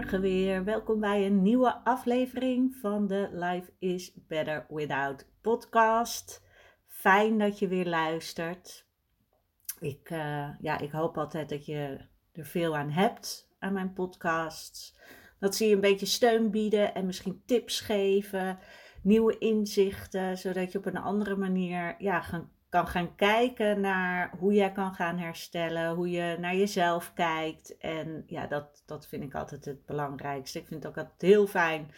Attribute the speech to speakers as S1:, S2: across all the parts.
S1: Goedemorgen weer. Welkom bij een nieuwe aflevering van de Life is Better Without podcast. Fijn dat je weer luistert. Ik, uh, ja, ik hoop altijd dat je er veel aan hebt aan mijn podcasts. Dat ze je een beetje steun bieden en misschien tips geven, nieuwe inzichten, zodat je op een andere manier ja, gaan kan gaan kijken naar hoe jij kan gaan herstellen, hoe je naar jezelf kijkt. En ja, dat, dat vind ik altijd het belangrijkste. Ik vind het ook altijd heel fijn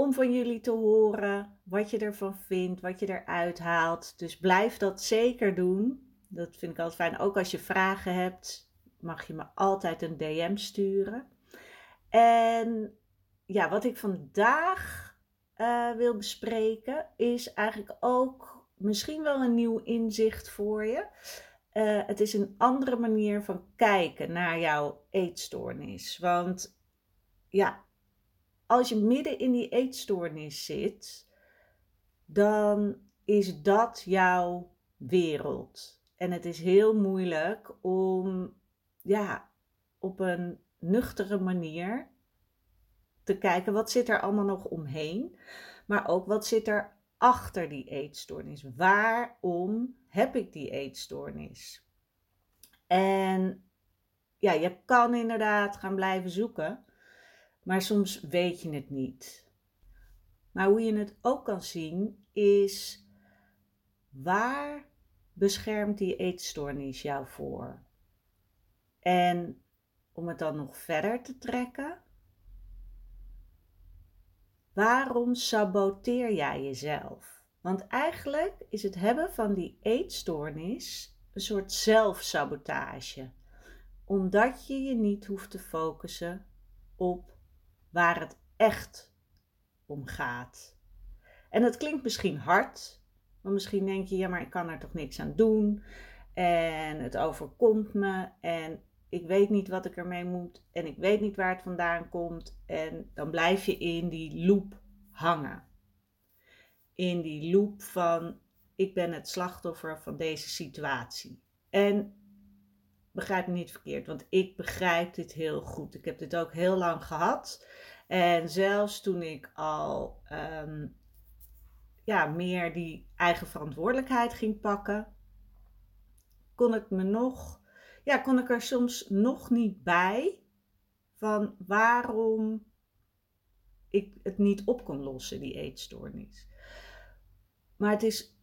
S1: om van jullie te horen wat je ervan vindt, wat je eruit haalt. Dus blijf dat zeker doen. Dat vind ik altijd fijn. Ook als je vragen hebt, mag je me altijd een DM sturen. En ja, wat ik vandaag uh, wil bespreken is eigenlijk ook misschien wel een nieuw inzicht voor je. Uh, het is een andere manier van kijken naar jouw eetstoornis. Want ja, als je midden in die eetstoornis zit, dan is dat jouw wereld. En het is heel moeilijk om ja, op een nuchtere manier te kijken wat zit er allemaal nog omheen. Maar ook wat zit er achter die eetstoornis? Waarom heb ik die eetstoornis? En ja, je kan inderdaad gaan blijven zoeken, maar soms weet je het niet. Maar hoe je het ook kan zien is waar beschermt die eetstoornis jou voor? En om het dan nog verder te trekken, Waarom saboteer jij jezelf? Want eigenlijk is het hebben van die eetstoornis een soort zelfsabotage. Omdat je je niet hoeft te focussen op waar het echt om gaat. En dat klinkt misschien hard, maar misschien denk je, ja, maar ik kan er toch niks aan doen. En het overkomt me. En ik weet niet wat ik ermee moet en ik weet niet waar het vandaan komt. En dan blijf je in die loop hangen. In die loop van ik ben het slachtoffer van deze situatie. En begrijp me niet verkeerd, want ik begrijp dit heel goed. Ik heb dit ook heel lang gehad. En zelfs toen ik al ehm, ja, meer die eigen verantwoordelijkheid ging pakken, kon ik me nog ja, kon ik er soms nog niet bij van waarom ik het niet op kon lossen, die eetstoornis. Maar het is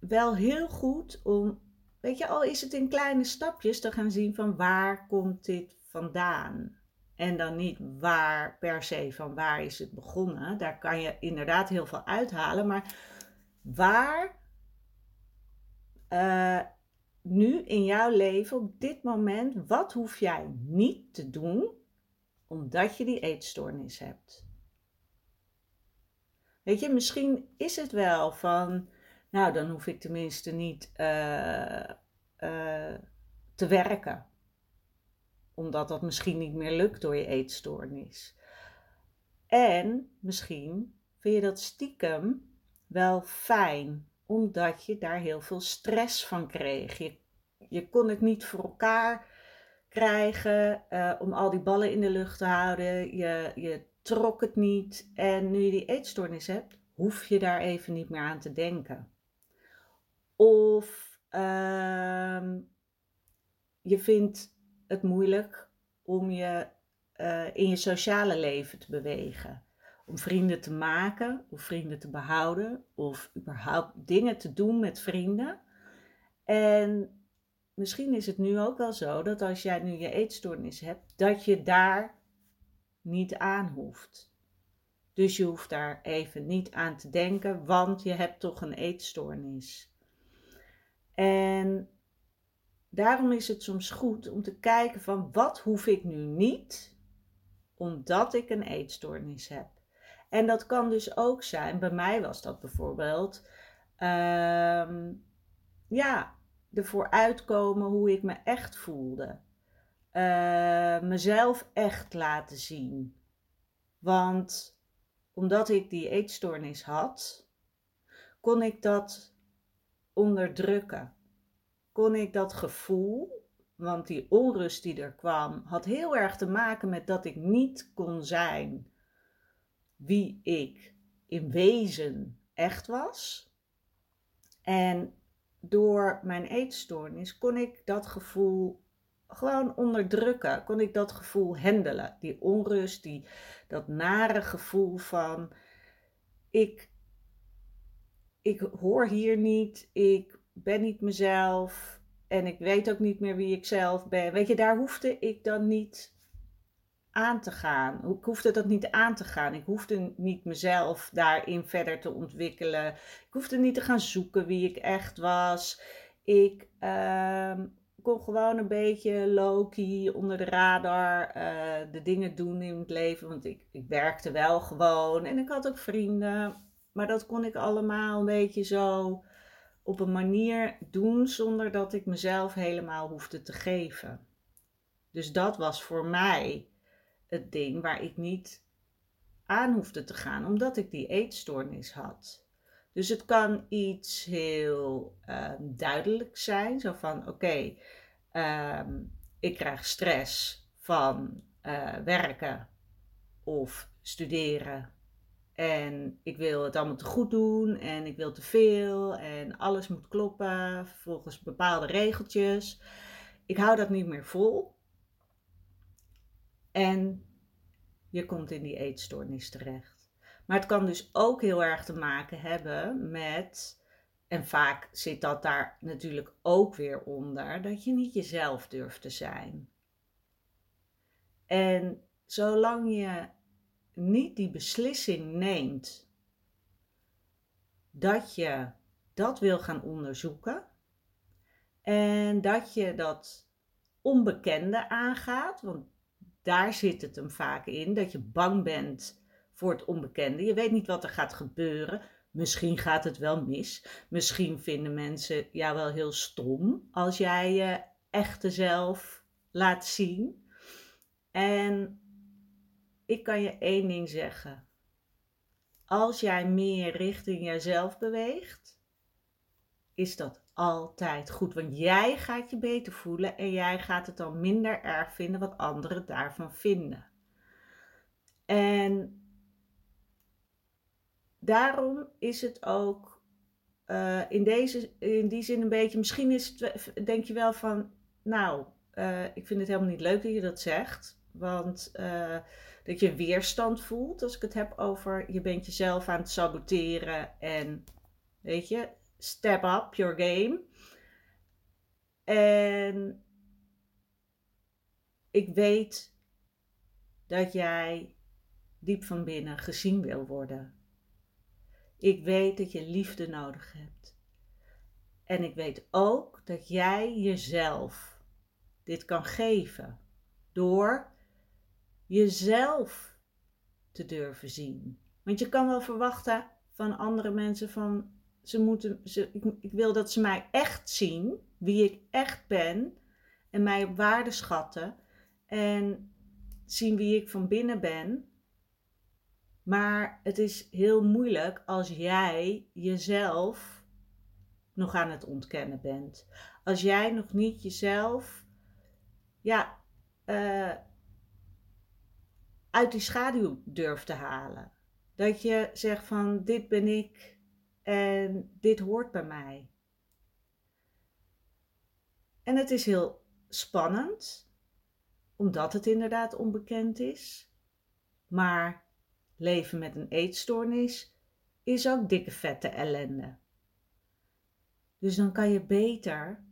S1: wel heel goed om, weet je, al is het in kleine stapjes, te gaan zien van waar komt dit vandaan. En dan niet waar per se van waar is het begonnen. Daar kan je inderdaad heel veel uithalen. Maar waar uh, nu in jouw leven, op dit moment, wat hoef jij niet te doen omdat je die eetstoornis hebt? Weet je, misschien is het wel van, nou dan hoef ik tenminste niet uh, uh, te werken. Omdat dat misschien niet meer lukt door je eetstoornis. En misschien vind je dat stiekem wel fijn omdat je daar heel veel stress van kreeg. Je, je kon het niet voor elkaar krijgen uh, om al die ballen in de lucht te houden. Je, je trok het niet. En nu je die eetstoornis hebt, hoef je daar even niet meer aan te denken. Of uh, je vindt het moeilijk om je uh, in je sociale leven te bewegen om vrienden te maken of vrienden te behouden of überhaupt dingen te doen met vrienden. En misschien is het nu ook wel zo dat als jij nu je eetstoornis hebt, dat je daar niet aan hoeft. Dus je hoeft daar even niet aan te denken, want je hebt toch een eetstoornis. En daarom is het soms goed om te kijken van wat hoef ik nu niet, omdat ik een eetstoornis heb. En dat kan dus ook zijn, bij mij was dat bijvoorbeeld, uh, ja, ervoor uitkomen hoe ik me echt voelde. Uh, mezelf echt laten zien. Want omdat ik die eetstoornis had, kon ik dat onderdrukken. Kon ik dat gevoel, want die onrust die er kwam, had heel erg te maken met dat ik niet kon zijn wie ik in wezen echt was. En door mijn eetstoornis kon ik dat gevoel gewoon onderdrukken. Kon ik dat gevoel handelen. Die onrust, die, dat nare gevoel van ik, ik hoor hier niet, ik ben niet mezelf en ik weet ook niet meer wie ik zelf ben. Weet je, daar hoefde ik dan niet aan te gaan. Ik hoefde dat niet aan te gaan. Ik hoefde niet mezelf daarin verder te ontwikkelen. Ik hoefde niet te gaan zoeken wie ik echt was. Ik uh, kon gewoon een beetje low-key onder de radar uh, de dingen doen in het leven. Want ik, ik werkte wel gewoon en ik had ook vrienden. Maar dat kon ik allemaal een beetje zo op een manier doen zonder dat ik mezelf helemaal hoefde te geven. Dus dat was voor mij het ding waar ik niet aan hoefde te gaan, omdat ik die eetstoornis had. Dus het kan iets heel uh, duidelijk zijn, zo van oké, ehm, ik krijg stress van uh, werken of studeren en ik wil het allemaal te goed doen en ik wil te veel en alles moet kloppen volgens bepaalde regeltjes. Ik hou dat niet meer vol. En je komt in die eetstoornis terecht. Maar het kan dus ook heel erg te maken hebben met, en vaak zit dat daar natuurlijk ook weer onder, dat je niet jezelf durft te zijn. En zolang je niet die beslissing neemt dat je dat wil gaan onderzoeken en dat je dat onbekende aangaat, want daar zit het hem vaak in, dat je bang bent voor het onbekende. Je weet niet wat er gaat gebeuren. Misschien gaat het wel mis. Misschien vinden mensen jou wel heel stom als jij je echte zelf laat zien. En ik kan je één ding zeggen. Als jij meer richting jezelf beweegt, is dat altijd goed. Want jij gaat je beter voelen en jij gaat het dan minder erg vinden wat anderen daarvan vinden. En daarom is het ook uh, in, deze, in die zin een beetje, misschien is het, denk je wel van, nou, uh, ik vind het helemaal niet leuk dat je dat zegt. Want uh, dat je weerstand voelt als ik het heb over je bent jezelf aan het saboteren en weet je, step up your game. En ik weet dat jij diep van binnen gezien wil worden. Ik weet dat je liefde nodig hebt. En ik weet ook dat jij jezelf dit kan geven door jezelf te durven zien. Want je kan wel verwachten van andere mensen van ze moeten, ze, ik, ik wil dat ze mij echt zien, wie ik echt ben, en mij op waarde schatten en zien wie ik van binnen ben. Maar het is heel moeilijk als jij jezelf nog aan het ontkennen bent. Als jij nog niet jezelf, ja, uh, uit die schaduw durft te halen. Dat je zegt van dit ben ik, en dit hoort bij mij. En het is heel spannend, omdat het inderdaad onbekend is. Maar leven met een eetstoornis is ook dikke vette ellende. Dus dan kan je beter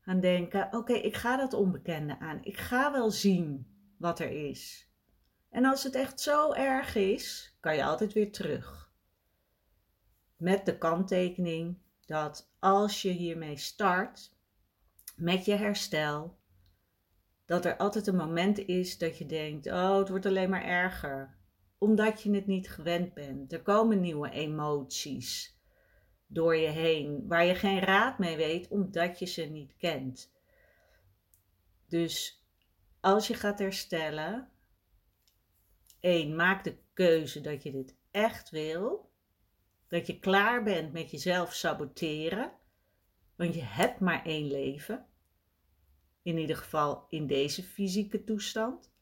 S1: gaan denken: oké, ik ga dat onbekende aan. Ik ga wel zien wat er is. En als het echt zo erg is, kan je altijd weer terug. Met de kanttekening dat als je hiermee start met je herstel, dat er altijd een moment is dat je denkt: oh, het wordt alleen maar erger. Omdat je het niet gewend bent. Er komen nieuwe emoties door je heen waar je geen raad mee weet omdat je ze niet kent. Dus als je gaat herstellen, één, maak de keuze dat je dit echt wil. Dat je klaar bent met jezelf saboteren. Want je hebt maar één leven. In ieder geval in deze fysieke toestand.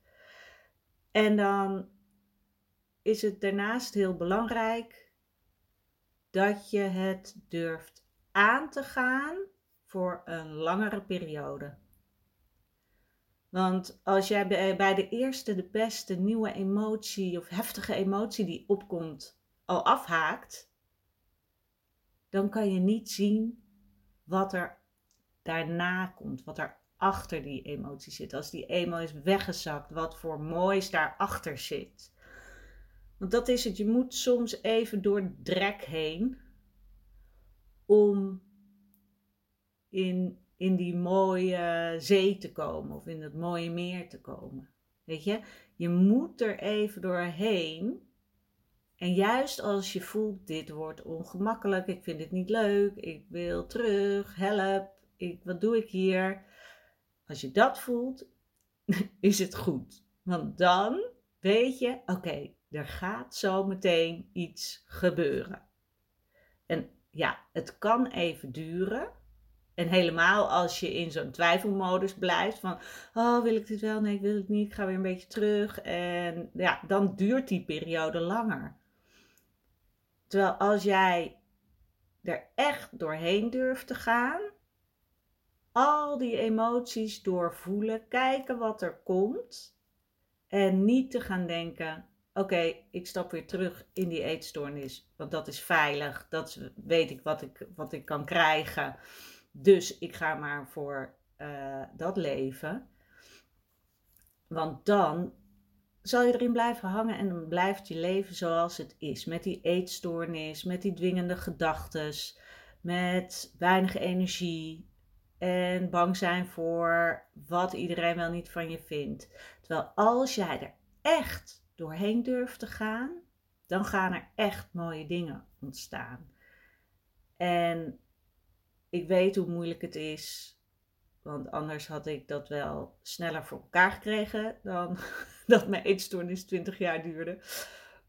S1: En dan is het daarnaast heel belangrijk dat je het durft aan te gaan voor een langere periode. Want als jij bij de eerste, de beste nieuwe emotie of heftige emotie die opkomt, al afhaakt, dan kan je niet zien wat er daarna komt, wat er achter die emotie zit. Als die eenmaal is weggezakt, wat voor moois daarachter zit. Want dat is het, je moet soms even door drek heen om in in die mooie zee te komen of in het mooie meer te komen. Weet je, je moet er even doorheen. En juist als je voelt, dit wordt ongemakkelijk, ik vind het niet leuk, ik wil terug, help, ik, wat doe ik hier? Als je dat voelt, is het goed. Want dan weet je, oké, er gaat zo meteen iets gebeuren. En ja, het kan even duren. En helemaal als je in zo'n twijfelmodus blijft van, oh wil ik dit wel? Nee, ik wil het niet. Ik ga weer een beetje terug. En ja, dan duurt die periode langer. Terwijl als jij er echt doorheen durft te gaan, al die emoties doorvoelen, kijken wat er komt en niet te gaan denken, oké, ik stap weer terug in die eetstoornis, want dat is veilig, dat weet ik wat ik, wat ik kan krijgen. Dus ik ga maar voor uh, dat leven. Want dan zal je erin blijven hangen en dan blijft je leven zoals het is. Met die eetstoornis, met die dwingende gedachten, met weinig energie en bang zijn voor wat iedereen wel niet van je vindt. Terwijl als jij er echt doorheen durft te gaan, dan gaan er echt mooie dingen ontstaan. En ik weet hoe moeilijk het is. Want anders had ik dat wel sneller voor elkaar gekregen dan dat mijn eetstoornis 20 jaar duurde.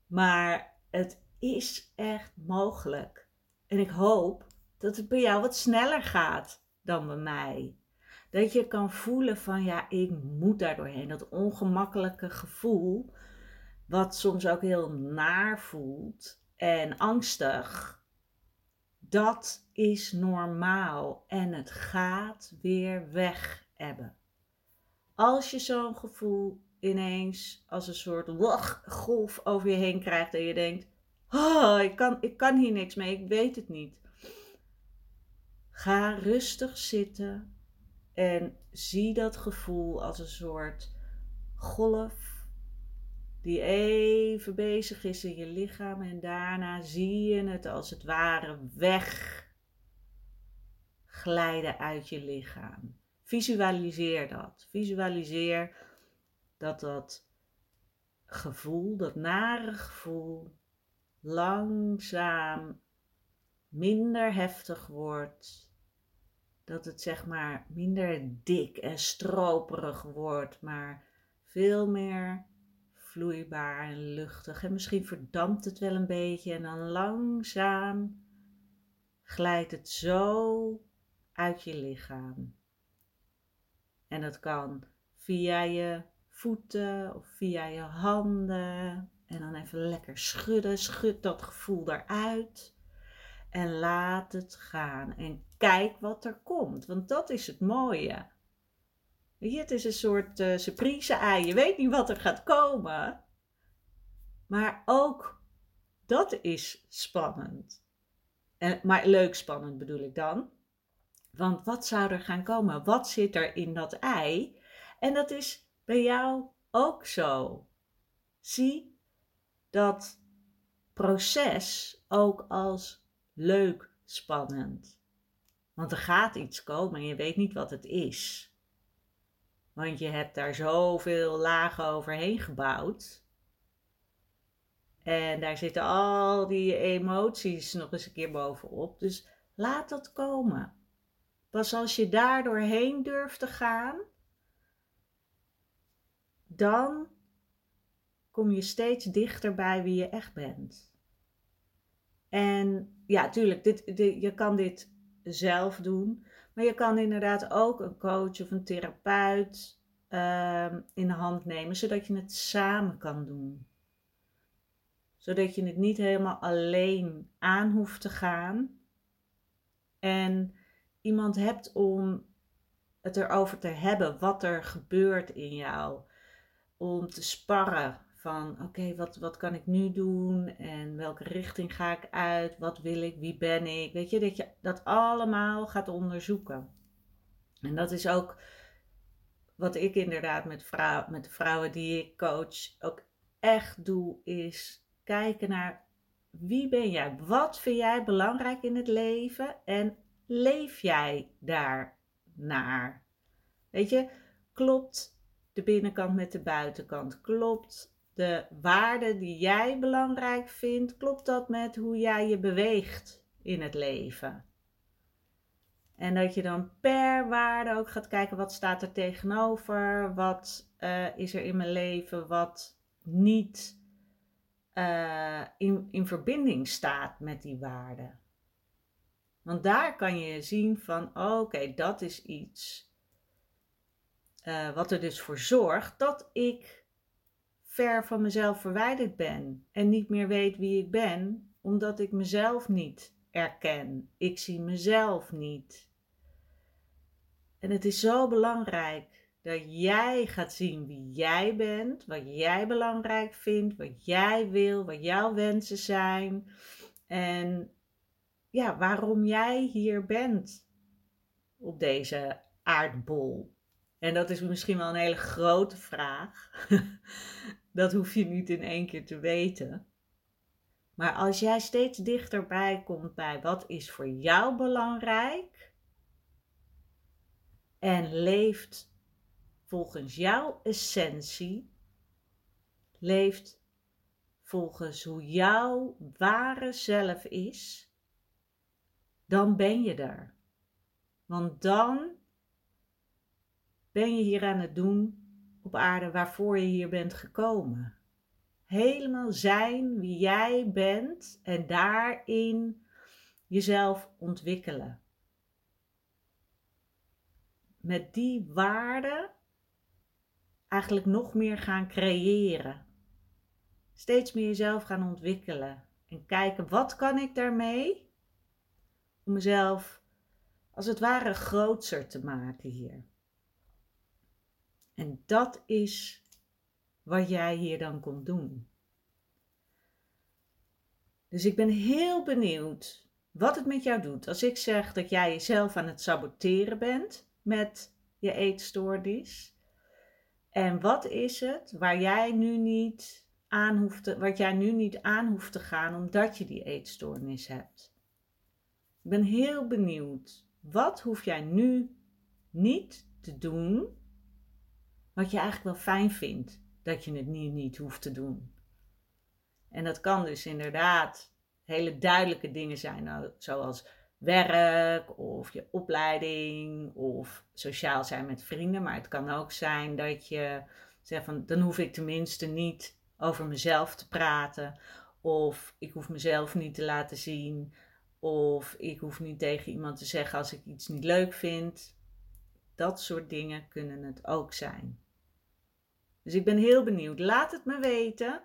S1: Maar het is echt mogelijk. En ik hoop dat het bij jou wat sneller gaat dan bij mij. Dat je kan voelen van ja, ik moet daar doorheen. Dat ongemakkelijke gevoel, wat soms ook heel naar voelt en angstig dat is normaal en het gaat weer weg hebben. Als je zo'n gevoel ineens als een soort golf over je heen krijgt en je denkt: oh, ik, kan, ik kan hier niks mee, ik weet het niet. Ga rustig zitten en zie dat gevoel als een soort golf die even bezig is in je lichaam en daarna zie je het als het ware weg glijden uit je lichaam. Visualiseer dat. Visualiseer dat dat gevoel, dat nare gevoel, langzaam minder heftig wordt. Dat het zeg maar minder dik en stroperig wordt, maar veel meer vloeibaar en luchtig. En misschien verdampt het wel een beetje en dan langzaam glijdt het zo uit je lichaam. En dat kan via je voeten of via je handen. En dan even lekker schudden. Schud dat gevoel eruit. En laat het gaan. En kijk wat er komt. Want dat is het mooie. Weet het is een soort uh, surprise-ei. Je weet niet wat er gaat komen. Maar ook dat is spannend. En, maar leuk spannend bedoel ik dan. Want wat zou er gaan komen? Wat zit er in dat ei? En dat is bij jou ook zo. Zie dat proces ook als leuk spannend. Want er gaat iets komen en je weet niet wat het is. Want je hebt daar zoveel lagen overheen gebouwd. En daar zitten al die emoties nog eens een keer bovenop. Dus laat dat komen. Pas als je daar doorheen durft te gaan, dan kom je steeds dichter bij wie je echt bent. En ja, tuurlijk, dit, je kan dit zelf doen. Maar je kan inderdaad ook een coach of een therapeut uh, in de hand nemen, zodat je het samen kan doen. Zodat je het niet helemaal alleen aan hoeft te gaan. En iemand hebt om het erover te hebben wat er gebeurt in jou. Om te sparren van oké, wat, wat kan ik nu doen en welke richting ga ik uit, wat wil ik, wie ben ik. Weet je, dat je dat allemaal gaat onderzoeken. En dat is ook wat ik inderdaad met, vrouw, met de vrouwen die ik coach ook echt doe, is kijken naar wie ben jij, wat vind jij belangrijk in het leven en leef jij daar naar? Weet je, klopt de binnenkant met de buitenkant? Klopt de waarden die jij belangrijk vindt, klopt dat met hoe jij je beweegt in het leven? En dat je dan per waarde ook gaat kijken wat staat er tegenover, wat uh, is er in mijn leven wat niet uh, in, in verbinding staat met die waarden. Want daar kan je zien van, oké, dat is iets uh, wat er dus voor zorgt dat ik ver van mezelf verwijderd ben en niet meer weet wie ik ben, omdat ik mezelf niet erken. Ik zie mezelf niet. En het is zo belangrijk dat jij gaat zien wie jij bent, wat jij belangrijk vindt, wat jij wil, wat jouw wensen zijn en ja, waarom jij hier bent op deze aardbol. En dat is misschien wel een hele grote vraag. Dat hoef je niet in één keer te weten. Maar als jij steeds dichterbij komt bij wat is voor jou belangrijk en leeft volgens jouw essentie, leeft volgens hoe jouw ware zelf is, dan ben je er. Want dan ben je hier aan het doen op aarde waarvoor je hier bent gekomen. Helemaal zijn wie jij bent en daarin jezelf ontwikkelen. Met die waarden eigenlijk nog meer gaan creëren. Steeds meer jezelf gaan ontwikkelen en kijken wat kan ik daarmee om mezelf als het ware grootser te maken hier. En dat is wat jij hier dan komt doen. Dus ik ben heel benieuwd wat het met jou doet als ik zeg dat jij jezelf aan het saboteren bent met je eetstoornis. En wat is het waar jij nu niet aan hoeft te, wat jij nu niet aan hoeft te gaan omdat je die eetstoornis hebt? Ik ben heel benieuwd. Wat hoef jij nu niet te doen wat je eigenlijk wel fijn vindt dat je het nu niet hoeft te doen. En dat kan dus inderdaad hele duidelijke dingen zijn, nou, zoals werk of je opleiding of sociaal zijn met vrienden. Maar het kan ook zijn dat je zegt van dan hoef ik tenminste niet over mezelf te praten. Of ik hoef mezelf niet te laten zien. Of ik hoef niet tegen iemand te zeggen als ik iets niet leuk vind. Dat soort dingen kunnen het ook zijn. Dus ik ben heel benieuwd. Laat het me weten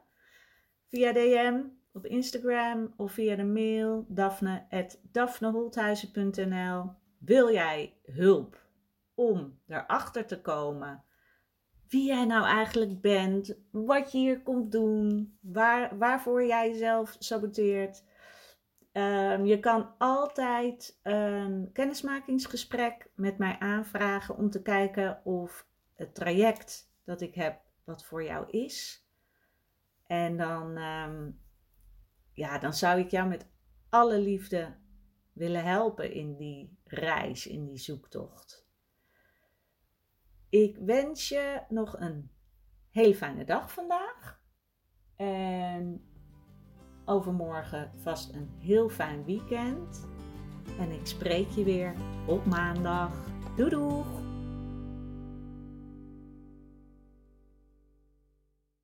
S1: via DM op Instagram of via de mail daphne.daphneholthuizen.nl Wil jij hulp om erachter te komen wie jij nou eigenlijk bent, wat je hier komt doen, waar, waarvoor jij jezelf saboteert, Ehm, je kan altijd een kennismakingsgesprek met mij aanvragen om te kijken of het traject dat ik heb wat voor jou is. En dan, ehm, ja, dan zou ik jou met alle liefde willen helpen in die reis, in die zoektocht. Ik wens je nog een hele fijne dag vandaag. En overmorgen vast een heel fijn weekend. En ik spreek je weer op maandag. Doei doeg!